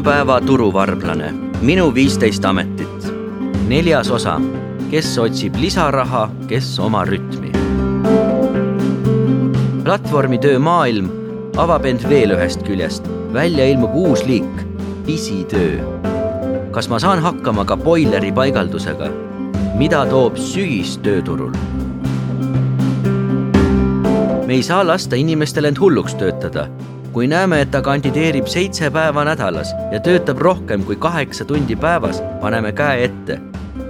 tänapäeva turuvarblane, minu viisteist ametit. neljas osa, kes otsib lisaraha, kes oma rütmi. platvormitöö maailm avab end veel ühest küljest, välja ilmub uus liik, pisitöö. kas ma saan hakkama ka boileri paigaldusega? mida toob sügis tööturul? me ei saa lasta inimestel end hulluks töötada kui näeme, et ta kandideerib seitse päeva nädalas ja töötab rohkem kui kaheksa tundi päevas, paneme käe ette.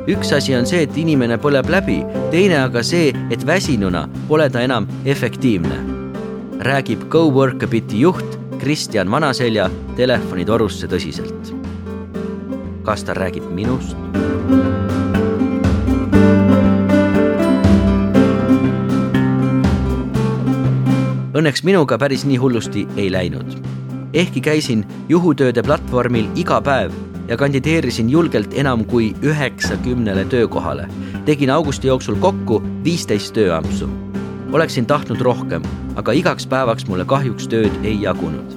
üks asi on see, et inimene põleb läbi, teine aga see, et väsinuna pole ta enam efektiivne. räägib GoWorkabiti juht Kristjan Vanaselja telefonitorusse tõsiselt. kas ta räägib minust? Õnneks minuga päris nii hullusti ei läinud. ehkki käisin juhutööde platvormil iga päev ja kandideerisin julgelt enam kui üheksakümnele töökohale, tegin augusti jooksul kokku viisteist tööampsu. oleksin tahtnud rohkem, aga igaks päevaks mulle kahjuks tööd ei jagunud.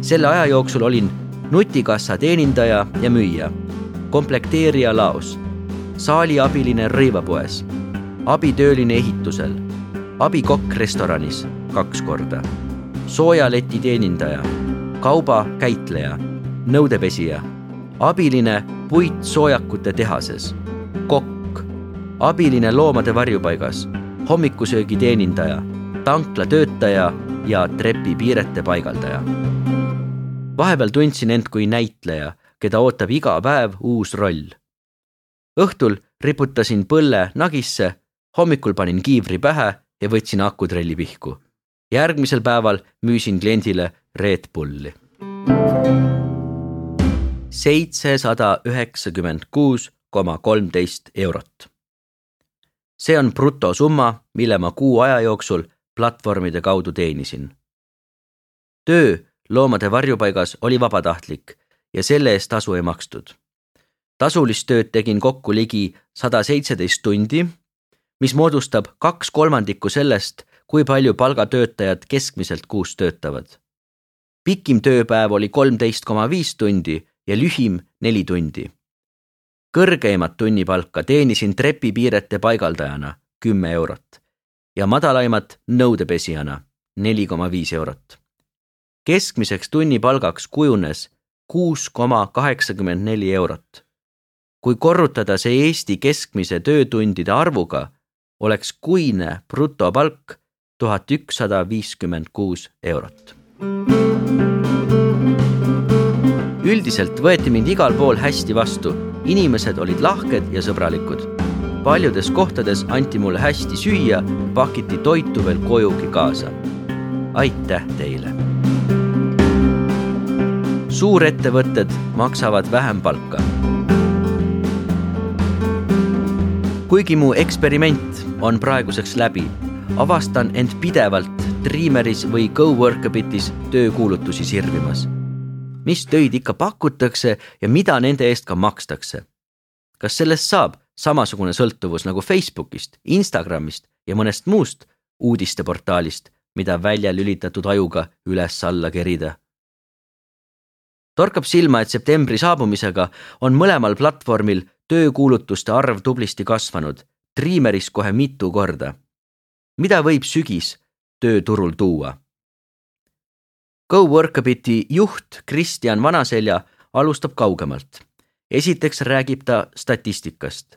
selle aja jooksul olin nutikassa teenindaja ja müüja, komplekteerija laos, saaliabiline rõivapoes, abitööline ehitusel, abikokk restoranis kaks korda. soojaleti teenindaja, kaubakäitleja, nõudepesija, abiline puitsoojakute tehases, kokk, abiline loomade varjupaigas, hommikusöögi teenindaja, tanklatöötaja ja trepipiirete paigaldaja. vahepeal tundsin end kui näitleja, keda ootab iga päev uus roll. õhtul riputasin põlle nagisse, hommikul panin kiivri pähe ja võtsin akutrelli pihku järgmisel päeval müüsin kliendile Red Bulli. seitsesada üheksakümmend kuus koma kolmteist eurot. see on brutosumma, mille ma kuu aja jooksul platvormide kaudu teenisin. töö loomade varjupaigas oli vabatahtlik ja selle eest tasu ei makstud. tasulist tööd tegin kokku ligi sada seitseteist tundi, mis moodustab kaks kolmandikku sellest, kui palju palgatöötajad keskmiselt kuus töötavad. pikim tööpäev oli kolmteist koma viis tundi ja lühim neli tundi. kõrgeimat tunnipalka teenisin trepipiirete paigaldajana kümme eurot ja madalaimat nõudepesijana neli koma viis eurot. keskmiseks tunnipalgaks kujunes kuus koma kaheksakümmend neli eurot. kui korrutada see Eesti keskmise töötundide arvuga, oleks kuine brutopalk tuhat ükssada viiskümmend kuus eurot. üldiselt võeti mind igal pool hästi vastu, inimesed olid lahked ja sõbralikud. paljudes kohtades anti mulle hästi süüa, pakiti toitu veel kojugi kaasa. aitäh teile. suurettevõtted maksavad vähem palka. kuigi mu eksperiment on praeguseks läbi avastan end pidevalt Dreameris või GoWorkabitis töökuulutusi sirvimas. mis töid ikka pakutakse ja mida nende eest ka makstakse? kas sellest saab samasugune sõltuvus nagu Facebookist, Instagramist ja mõnest muust uudisteportaalist, mida välja lülitatud ajuga üles-alla kerida? torkab silma, et septembri saabumisega on mõlemal platvormil töökuulutuste arv tublisti kasvanud, Dreameris kohe mitu korda mida võib sügis tööturul tuua? GoWorkabiti juht Kristjan Vanaselja alustab kaugemalt. esiteks räägib ta statistikast.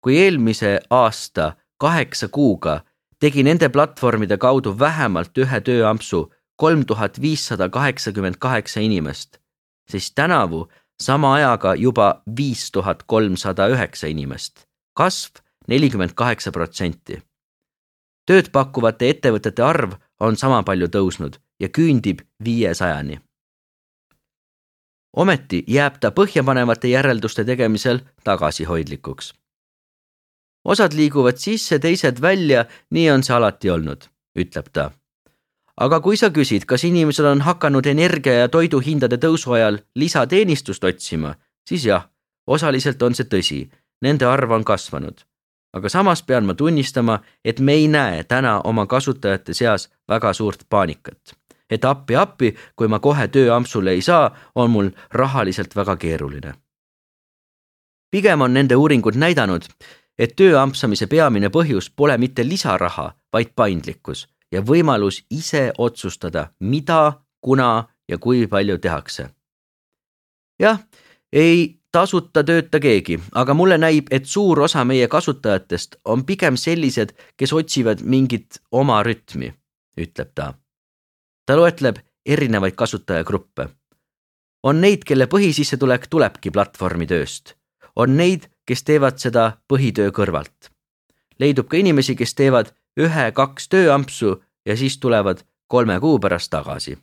kui eelmise aasta kaheksa kuuga tegi nende platvormide kaudu vähemalt ühe tööampsu kolm tuhat viissada kaheksakümmend kaheksa inimest, siis tänavu sama ajaga juba viis tuhat kolmsada üheksa inimest, kasv nelikümmend kaheksa protsenti tööd pakkuvate ettevõtete arv on sama palju tõusnud ja küündib viiesajani. ometi jääb ta põhjapanevate järelduste tegemisel tagasihoidlikuks. osad liiguvad sisse, teised välja, nii on see alati olnud, ütleb ta. aga kui sa küsid, kas inimesed on hakanud energia ja toiduhindade tõusu ajal lisateenistust otsima, siis jah, osaliselt on see tõsi, nende arv on kasvanud aga samas pean ma tunnistama, et me ei näe täna oma kasutajate seas väga suurt paanikat. et appi-appi, kui ma kohe tööampsule ei saa, on mul rahaliselt väga keeruline. pigem on nende uuringud näidanud, et tööampsamise peamine põhjus pole mitte lisaraha, vaid paindlikkus ja võimalus ise otsustada, mida, kuna ja kui palju tehakse. jah, ei tasuta tööta keegi, aga mulle näib, et suur osa meie kasutajatest on pigem sellised, kes otsivad mingit oma rütmi, ütleb ta. ta loetleb erinevaid kasutajagruppe. on neid, kelle põhisissetulek tulebki platvormi tööst, on neid, kes teevad seda põhitöö kõrvalt. leidub ka inimesi, kes teevad ühe-kaks tööampsu ja siis tulevad kolme kuu pärast tagasi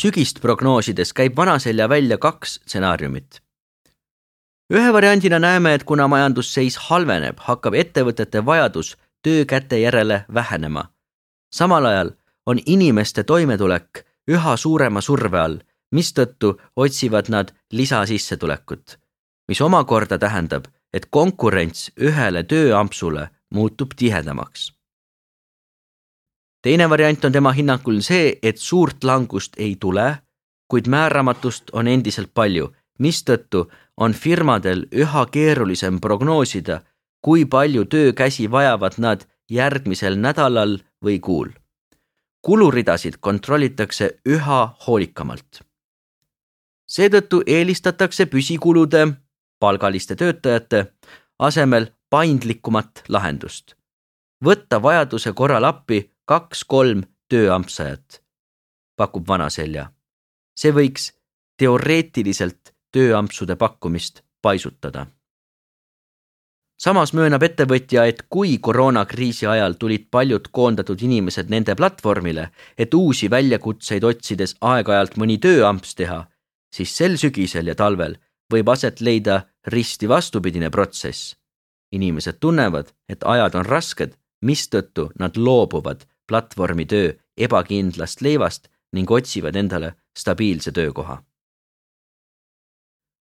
sügist prognoosides käib Vanaselja välja kaks stsenaariumit. ühe variandina näeme, et kuna majandusseis halveneb, hakkab ettevõtete vajadus töökäte järele vähenema. samal ajal on inimeste toimetulek üha suurema surve all, mistõttu otsivad nad lisasissetulekut, mis omakorda tähendab, et konkurents ühele tööampsule muutub tihedamaks teine variant on tema hinnangul see, et suurt langust ei tule, kuid määramatust on endiselt palju, mistõttu on firmadel üha keerulisem prognoosida, kui palju töökäsi vajavad nad järgmisel nädalal või kuul. kuluridasid kontrollitakse üha hoolikamalt. seetõttu eelistatakse püsikulude, palgaliste töötajate asemel paindlikumat lahendust. võtta vajaduse korral appi kaks-kolm tööampsajat, pakub Vanaselja. see võiks teoreetiliselt tööampsude pakkumist paisutada. samas möönab ettevõtja, et kui koroonakriisi ajal tulid paljud koondatud inimesed nende platvormile, et uusi väljakutseid otsides aeg-ajalt mõni tööamps teha, siis sel sügisel ja talvel võib aset leida risti vastupidine protsess. inimesed tunnevad, et ajad on rasked, mistõttu nad loobuvad platvormitöö ebakindlast leivast ning otsivad endale stabiilse töökoha.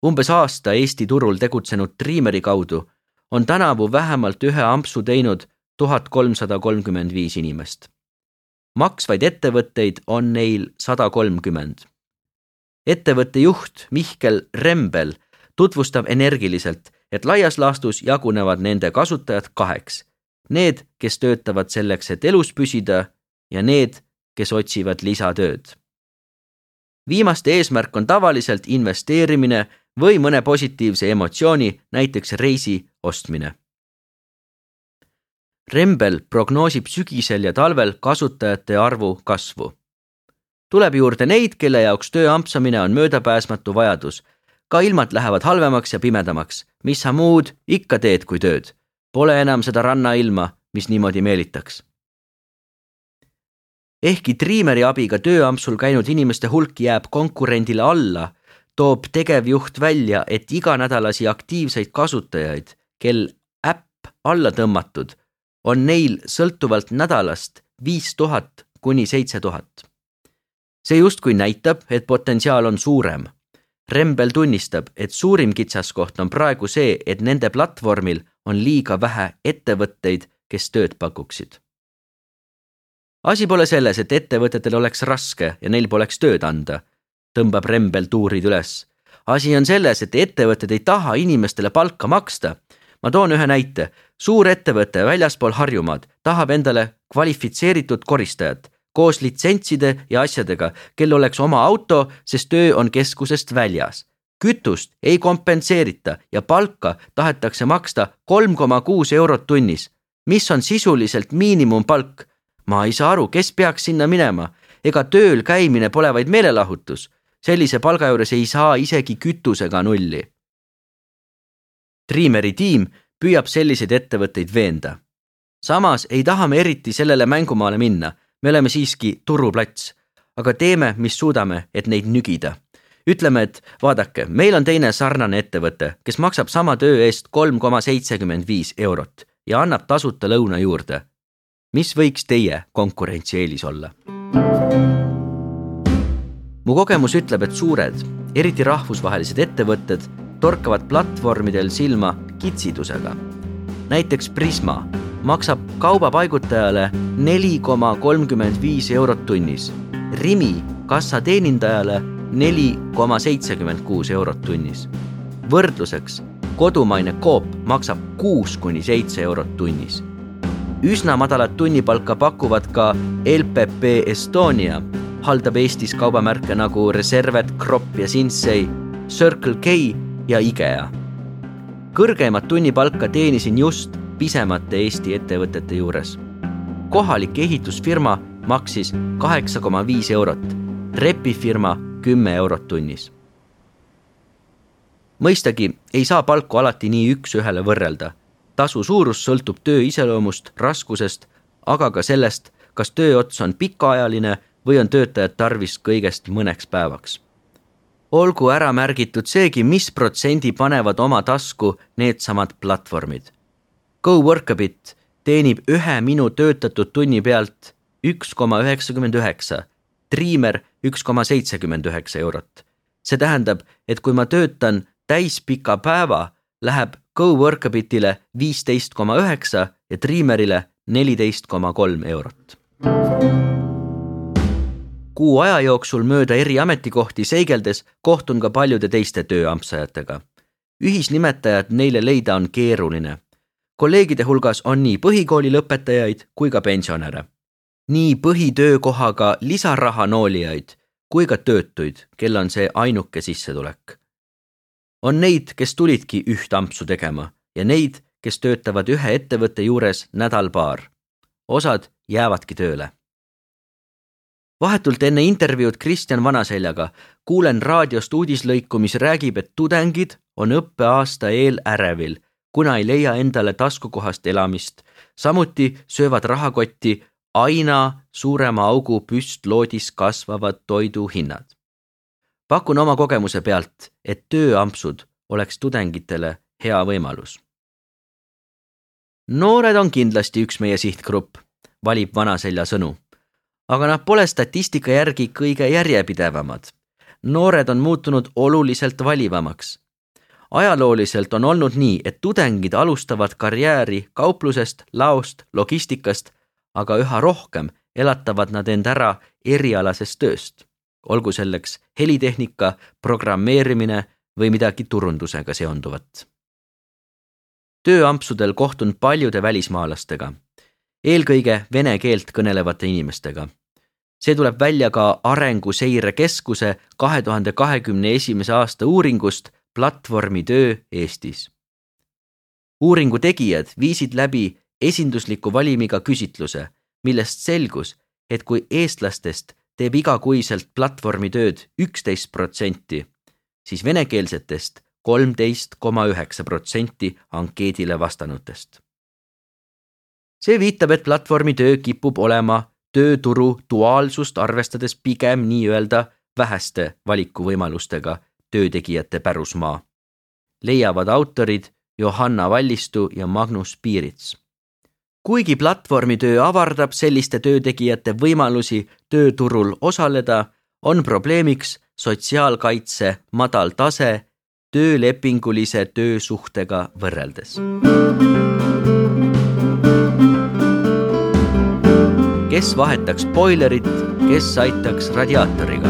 umbes aasta Eesti turul tegutsenud Dreameri kaudu on tänavu vähemalt ühe ampsu teinud tuhat kolmsada kolmkümmend viis inimest. maksvaid ettevõtteid on neil sada kolmkümmend. ettevõtte juht Mihkel Rembel tutvustab energiliselt, et laias laastus jagunevad nende kasutajad kaheks need, kes töötavad selleks, et elus püsida ja need, kes otsivad lisatööd. viimaste eesmärk on tavaliselt investeerimine või mõne positiivse emotsiooni, näiteks reisi ostmine. Rembel prognoosib sügisel ja talvel kasutajate arvu kasvu. tuleb juurde neid, kelle jaoks töö ampsamine on möödapääsmatu vajadus. ka ilmad lähevad halvemaks ja pimedamaks, mis sa muud ikka teed kui tööd Pole enam seda rannailma, mis niimoodi meelitaks. ehkki Dreameri abiga tööampsul käinud inimeste hulk jääb konkurendile alla, toob tegevjuht välja, et iganädalasi aktiivseid kasutajaid, kel äpp alla tõmmatud, on neil sõltuvalt nädalast viis tuhat kuni seitse tuhat. see justkui näitab, et potentsiaal on suurem. Rembel tunnistab, et suurim kitsaskoht on praegu see, et nende platvormil on liiga vähe ettevõtteid, kes tööd pakuksid. asi pole selles, et ettevõtetel oleks raske ja neil poleks tööd anda, tõmbab Rembel tuurid üles. asi on selles, et ettevõtted ei taha inimestele palka maksta. ma toon ühe näite. suur ettevõte väljaspool Harjumaad tahab endale kvalifitseeritud koristajat koos litsentside ja asjadega, kel oleks oma auto, sest töö on keskusest väljas kütust ei kompenseerita ja palka tahetakse maksta kolm koma kuus eurot tunnis, mis on sisuliselt miinimumpalk. ma ei saa aru, kes peaks sinna minema, ega tööl käimine pole vaid meelelahutus. sellise palga juures ei saa isegi kütusega nulli. Dreameri tiim püüab selliseid ettevõtteid veenda. samas ei taha me eriti sellele mängumaale minna, me oleme siiski turuplats, aga teeme, mis suudame, et neid nügida ütleme, et vaadake, meil on teine sarnane ettevõte, kes maksab sama töö eest kolm koma seitsekümmend viis eurot ja annab tasuta lõuna juurde. mis võiks teie konkurentsieelis olla? mu kogemus ütleb, et suured, eriti rahvusvahelised ettevõtted torkavad platvormidel silma kitsidusega. näiteks Prisma, maksab kaubapaigutajale neli koma kolmkümmend viis eurot tunnis. Rimi kassateenindajale neli koma seitsekümmend kuus eurot tunnis. võrdluseks, kodumaine Coop maksab kuus kuni seitse eurot tunnis. üsna madalat tunnipalka pakuvad ka LPP Estonia, haldab Eestis kaubamärke nagu Reservet, Kropp ja Sinsei, Circle K ja IKEA. kõrgeimat tunnipalka teenisin just pisemate Eesti ettevõtete juures. kohalik ehitusfirma maksis kaheksa koma viis eurot, trepifirma kümme eurot tunnis. mõistagi ei saa palku alati nii üks-ühele võrrelda. tasu suurus sõltub töö iseloomust, raskusest, aga ka sellest, kas tööots on pikaajaline või on töötajat tarvis kõigest mõneks päevaks. olgu ära märgitud seegi, mis protsendi panevad oma tasku needsamad platvormid GoWorkabit teenib ühe minu töötatud tunni pealt üks koma üheksakümmend üheksa, Dreamer üks koma seitsekümmend üheksa eurot. see tähendab, et kui ma töötan täispika päeva, läheb GoWorkabitile viisteist koma üheksa ja Dreamerile neliteist koma kolm eurot. kuu aja jooksul mööda eri ametikohti seigeldes kohtun ka paljude teiste tööampsajatega. ühisnimetajat neile leida on keeruline kolleegide hulgas on nii põhikooli lõpetajaid kui ka pensionäre. Nii põhitöökohaga lisaraha noolijaid kui ka töötuid, kel on see ainuke sissetulek. on neid, kes tulidki üht ampsu tegema ja neid, kes töötavad ühe ettevõtte juures nädal-paar. osad jäävadki tööle. vahetult enne intervjuud Kristjan Vanaseljaga kuulen raadiost uudislõiku, mis räägib, et tudengid on õppeaasta eel ärevil kuna ei leia endale taskukohast elamist. samuti söövad rahakotti aina suurema augu püstloodis kasvavad toiduhinnad. pakun oma kogemuse pealt, et tööampsud oleks tudengitele hea võimalus. noored on kindlasti üks meie sihtgrupp, valib Vanaselja sõnu. aga nad pole statistika järgi kõige järjepidevamad. noored on muutunud oluliselt valivamaks ajalooliselt on olnud nii, et tudengid alustavad karjääri kauplusest, laost, logistikast, aga üha rohkem elatavad nad end ära erialasest tööst, olgu selleks helitehnika, programmeerimine või midagi turundusega seonduvat. tööampsudel kohtun paljude välismaalastega, eelkõige vene keelt kõnelevate inimestega see tuleb välja ka Arenguseire Keskuse kahe tuhande kahekümne esimese aasta uuringust platvormitöö Eestis. uuringu tegijad viisid läbi esindusliku valimiga küsitluse, millest selgus, et kui eestlastest teeb igakuiselt platvormitööd üksteist protsenti, siis venekeelsetest kolmteist koma üheksa protsenti ankeedile vastanutest. see viitab, et platvormitöö kipub olema tööturu duaalsust arvestades pigem nii-öelda väheste valikuvõimalustega töötegijate pärusmaa, leiavad autorid Johanna Vallistu ja Magnus Piirits. Kuigi platvormitöö avardab selliste töötegijate võimalusi tööturul osaleda, on probleemiks sotsiaalkaitse madal tase töölepingulise töösuhtega võrreldes. kes vahetaks boilerit, kes aitaks radiaatoriga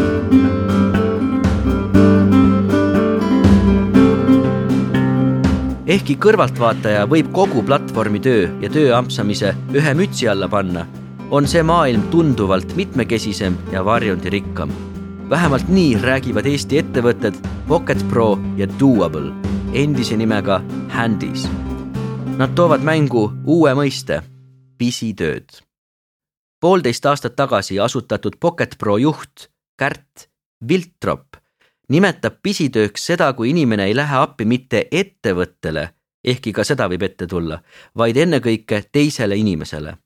ehkki kõrvaltvaataja võib kogu platvormi töö ja töö ampsamise ühe mütsi alla panna, on see maailm tunduvalt mitmekesisem ja varjundirikkam. vähemalt nii räägivad Eesti ettevõtted Pocket Pro ja Doable, endise nimega Handys. Nad toovad mängu uue mõiste, pisitööd. poolteist aastat tagasi asutatud Pocket Pro juht Kärt Viltrop nimetab pisitööks seda, kui inimene ei lähe appi mitte ettevõttele, ehkki ka seda võib ette tulla, vaid ennekõike teisele inimesele.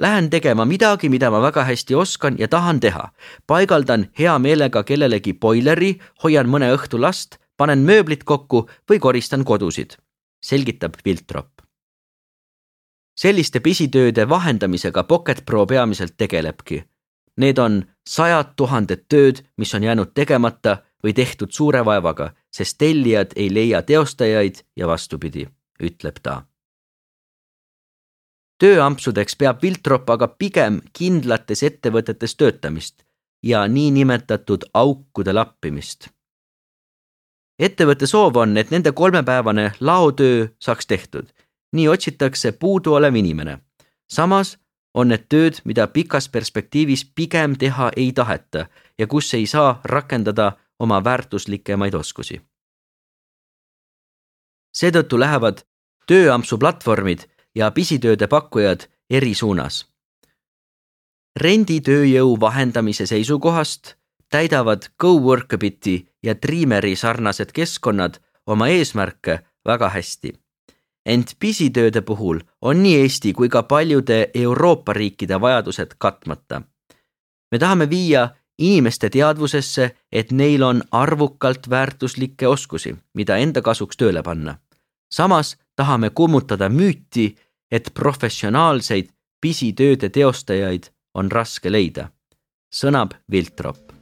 Lähen tegema midagi, mida ma väga hästi oskan ja tahan teha. paigaldan hea meelega kellelegi boileri, hoian mõne õhtu last, panen mööblit kokku või koristan kodusid, selgitab Viltrop. selliste pisitööde vahendamisega Pocket Pro peamiselt tegelebki Need on sajad tuhanded tööd, mis on jäänud tegemata või tehtud suure vaevaga, sest tellijad ei leia teostajaid ja vastupidi, ütleb ta tööampsudeks peab Viltrop aga pigem kindlates ettevõtetes töötamist ja niinimetatud aukude lappimist. ettevõtte soov on, et nende kolmepäevane laotöö saaks tehtud. nii otsitakse puuduolev inimene. samas on need tööd, mida pikas perspektiivis pigem teha ei taheta ja kus ei saa rakendada oma väärtuslikemaid oskusi. seetõttu lähevad tööampsu platvormid ja pisitööde pakkujad eri suunas. renditööjõu vahendamise seisukohast täidavad GoWorkabiti ja Dreameri sarnased keskkonnad oma eesmärke väga hästi. ent pisitööde puhul on nii Eesti kui ka paljude Euroopa riikide vajadused katmata. me tahame viia inimeste teadvusesse, et neil on arvukalt väärtuslikke oskusi, mida enda kasuks tööle panna. samas tahame kummutada müüti, et professionaalseid pisitööde teostajaid on raske leida, sõnab Viltrop.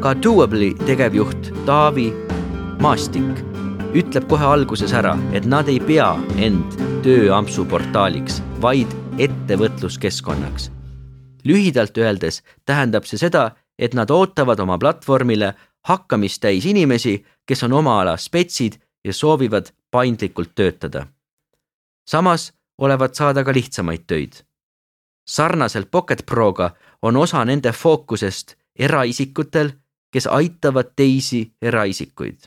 ka Doable'i tegevjuht Taavi Maastik ütleb kohe alguses ära, et nad ei pea end tööampsuportaaliks, vaid ettevõtluskeskkonnaks. lühidalt öeldes tähendab see seda, et nad ootavad oma platvormile hakkamist täis inimesi, kes on oma ala spetsid ja soovivad paindlikult töötada. samas olevat saada ka lihtsamaid töid. sarnaselt Pocket Proga on osa nende fookusest eraisikutel, kes aitavad teisi eraisikuid.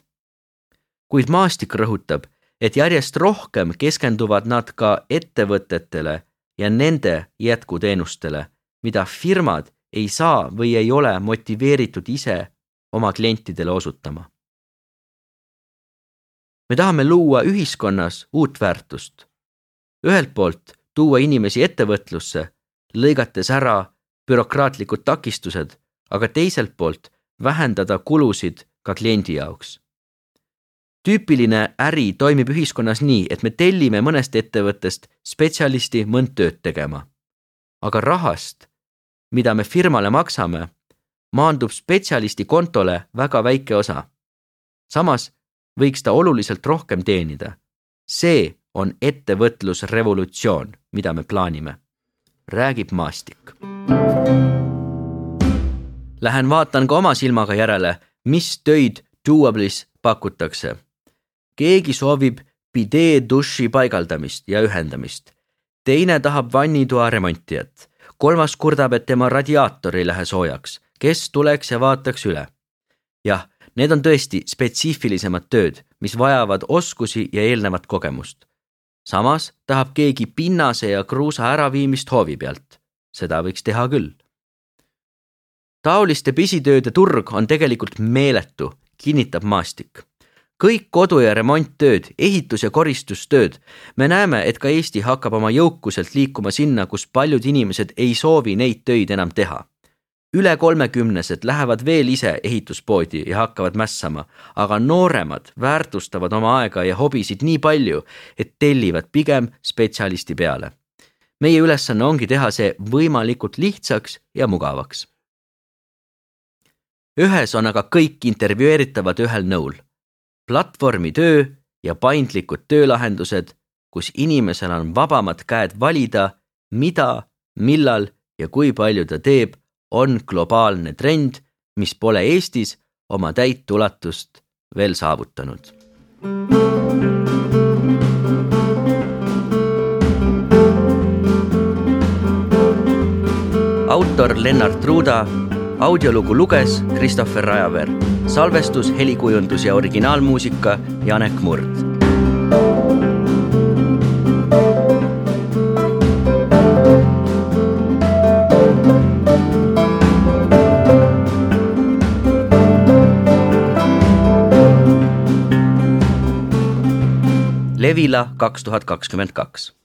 kuid Maastik rõhutab, et järjest rohkem keskenduvad nad ka ettevõtetele ja nende jätkuteenustele, mida firmad ei saa või ei ole motiveeritud ise oma klientidele osutama. me tahame luua ühiskonnas uut väärtust. ühelt poolt tuua inimesi ettevõtlusse, lõigates ära bürokraatlikud takistused, aga teiselt poolt vähendada kulusid ka kliendi jaoks. Tüüpiline äri toimib ühiskonnas nii, et me tellime mõnest ettevõttest spetsialisti mõnd tööd tegema. aga rahast, mida me firmale maksame, maandub spetsialisti kontole väga väike osa. samas võiks ta oluliselt rohkem teenida. see on ettevõtlusrevolutsioon, mida me plaanime, räägib Maastik. Lähen vaatan ka oma silmaga järele, mis töid Doable'is pakutakse. Keegi soovib bidee duši paigaldamist ja ühendamist. teine tahab vannitoa remontijat. kolmas kurdab, et tema radiaator ei lähe soojaks kes tuleks ja vaataks üle. jah, need on tõesti spetsiifilisemad tööd, mis vajavad oskusi ja eelnevat kogemust. samas tahab keegi pinnase ja kruusa äraviimist hoovi pealt. seda võiks teha küll. taoliste pisitööde turg on tegelikult meeletu, kinnitab Maastik kõik kodu- ja remonttööd, ehitus- ja koristustööd. me näeme, et ka Eesti hakkab oma jõukuselt liikuma sinna, kus paljud inimesed ei soovi neid töid enam teha üle kolmekümnesed lähevad veel ise ehituspoodi ja hakkavad mässama, aga nooremad väärtustavad oma aega ja hobisid nii palju, et tellivad pigem spetsialisti peale. meie ülesanne ongi teha see võimalikult lihtsaks ja mugavaks. ühes on aga kõik intervjueeritavad ühel nõul. Platvormitöö ja paindlikud töölahendused, kus inimesel on vabamad käed valida, mida, millal ja kui palju ta teeb on globaalne trend, mis pole Eestis oma täit ulatust veel saavutanud. autor Lennart Ruuda, audiolugu luges Christopher Rajaveer, salvestus, helikujundus ja originaalmuusika Janek Murd. Levila kaks tuhat kakskümmend kaks